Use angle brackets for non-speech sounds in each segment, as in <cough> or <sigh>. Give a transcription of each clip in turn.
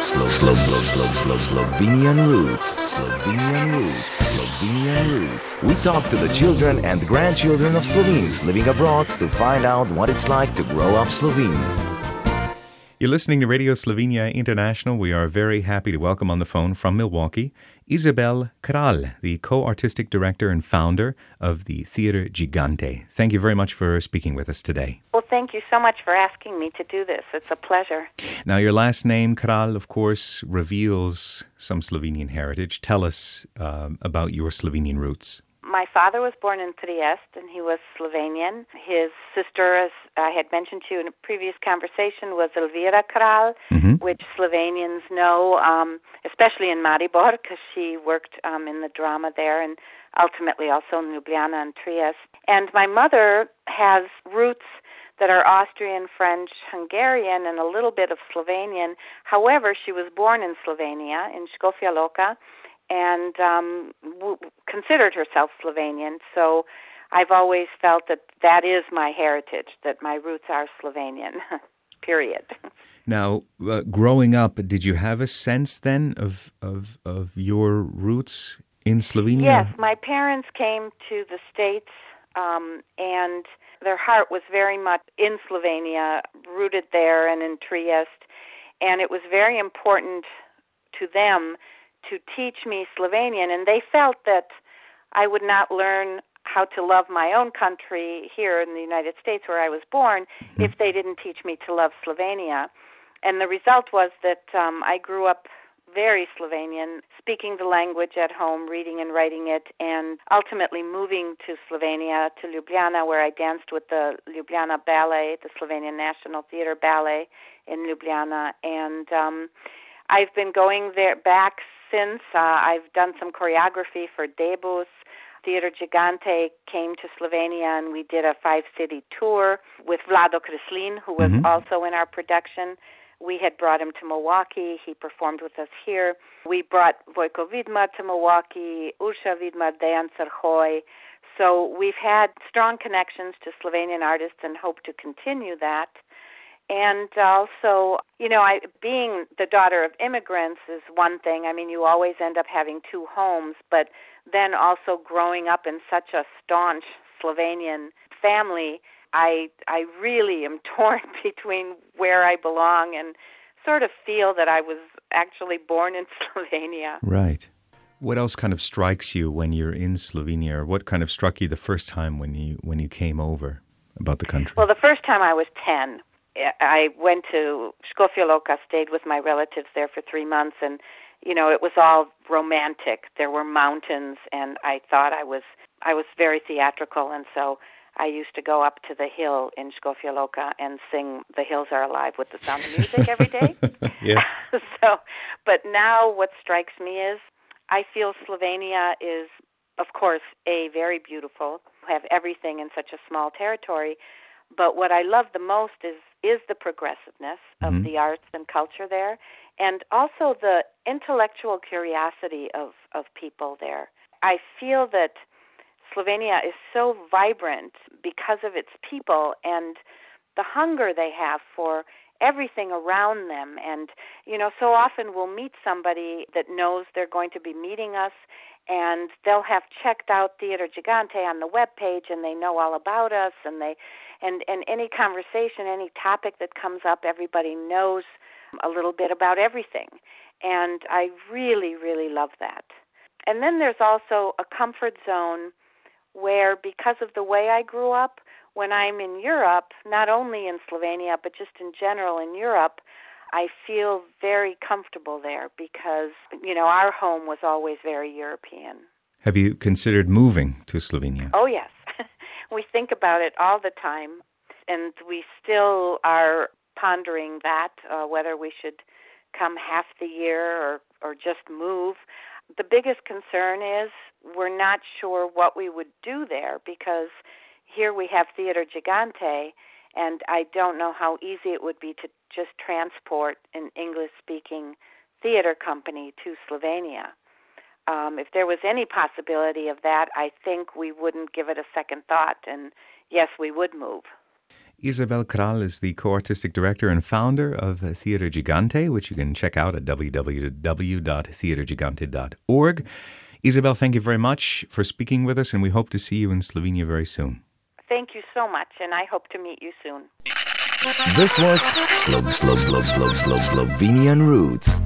Slow, slow, slow, slow, slow, Slovenian roots. Slovenian roots. Slovenian roots. We talk to the children and grandchildren of Slovenes living abroad to find out what it's like to grow up Slovene. You're listening to Radio Slovenia International. We are very happy to welcome on the phone from Milwaukee Isabelle Kralj, the co artistic director and founder of the Theater Gigante. Thank you very much for speaking with us today. Well, thank you so much for asking me to do this. It's a pleasure. Now, your last name, Kralj, of course, reveals some Slovenian heritage. Tell us um, about your Slovenian roots my father was born in Trieste and he was Slovenian. His sister, as I had mentioned to you in a previous conversation, was Elvira Kralj, mm-hmm. which Slovenians know, um, especially in Maribor, because she worked um, in the drama there and ultimately also in Ljubljana and Trieste. And my mother has roots that are Austrian, French, Hungarian, and a little bit of Slovenian. However, she was born in Slovenia, in Škofja Loka, and um, w- considered herself Slovenian. So I've always felt that that is my heritage, that my roots are Slovenian. <laughs> Period. Now, uh, growing up, did you have a sense then of, of of your roots in Slovenia? Yes, my parents came to the states, um, and their heart was very much in Slovenia, rooted there and in Trieste, and it was very important to them to teach me Slovenian, and they felt that I would not learn how to love my own country here in the United States where I was born mm-hmm. if they didn't teach me to love Slovenia. And the result was that um, I grew up very Slovenian, speaking the language at home, reading and writing it, and ultimately moving to Slovenia, to Ljubljana, where I danced with the Ljubljana Ballet, the Slovenian National Theater Ballet in Ljubljana. And um, I've been going there back since. Uh, I've done some choreography for Debus. Theater Gigante came to Slovenia and we did a five city tour with Vlado Kreslin, who was mm-hmm. also in our production. We had brought him to Milwaukee. He performed with us here. We brought Vojko Vidma to Milwaukee, Urša Vidmar, Dejan Crhoj. So we've had strong connections to Slovenian artists and hope to continue that. And also, you know, I being the daughter of immigrants is one thing. I mean, you always end up having two homes, but then also growing up in such a staunch Slovenian family, I I really am <laughs> torn between where I belong and sort of feel that I was actually born in <laughs> Slovenia. Right. What else kind of strikes you when you're in Slovenia, or what kind of struck you the first time when you when you came over about the country? Well, the first time I was ten, I went to Škofja Loka, stayed with my relatives there for three months, and you know it was all romantic. There were mountains, and I thought I was I was very theatrical, and so I used to go up to the hill in Škofja Loka and sing "The Hills Are Alive" with the Sound of Music every day. <laughs> yeah. <laughs> so, but now what strikes me is I feel Slovenia is, of course, a very beautiful. Have everything in such a small territory, but what I love the most is is the progressiveness of mm-hmm. the arts and culture there, and also the intellectual curiosity of of people there. I feel that Slovenia is so vibrant because of its people and the hunger they have for everything around them and you know so often we'll meet somebody that knows they're going to be meeting us and they'll have checked out Theater Gigante on the web page and they know all about us and they and and any conversation, any topic that comes up, everybody knows a little bit about everything. And I really really love that. And then there's also a comfort zone where because of the way I grew up, when I'm in Europe, not only in Slovenia but just in general in Europe, I feel very comfortable there because, you know, our home was always very European. Have you considered moving to Slovenia? Oh, yes. <laughs> we think about it all the time, and we still are pondering that uh, whether we should come half the year or, or just move. The biggest concern is we're not sure what we would do there because here we have Theater Gigante and I don't know how easy it would be to just transport an English speaking theater company to Slovenia. Um, if there was any possibility of that, I think we wouldn't give it a second thought, and yes, we would move. Isabelle Kralj is the co artistic director and founder of Theater Gigante, which you can check out at www.theatergigante.org. Isabelle, thank you very much for speaking with us, and we hope to see you in Slovenia very soon. So much, and I hope to meet you soon. This was Slo- Slo- Slo- Slo- Slo- Slovenian Roots.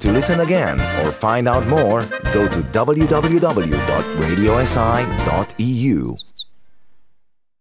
To listen again or find out more, go to www.radiosi.eu.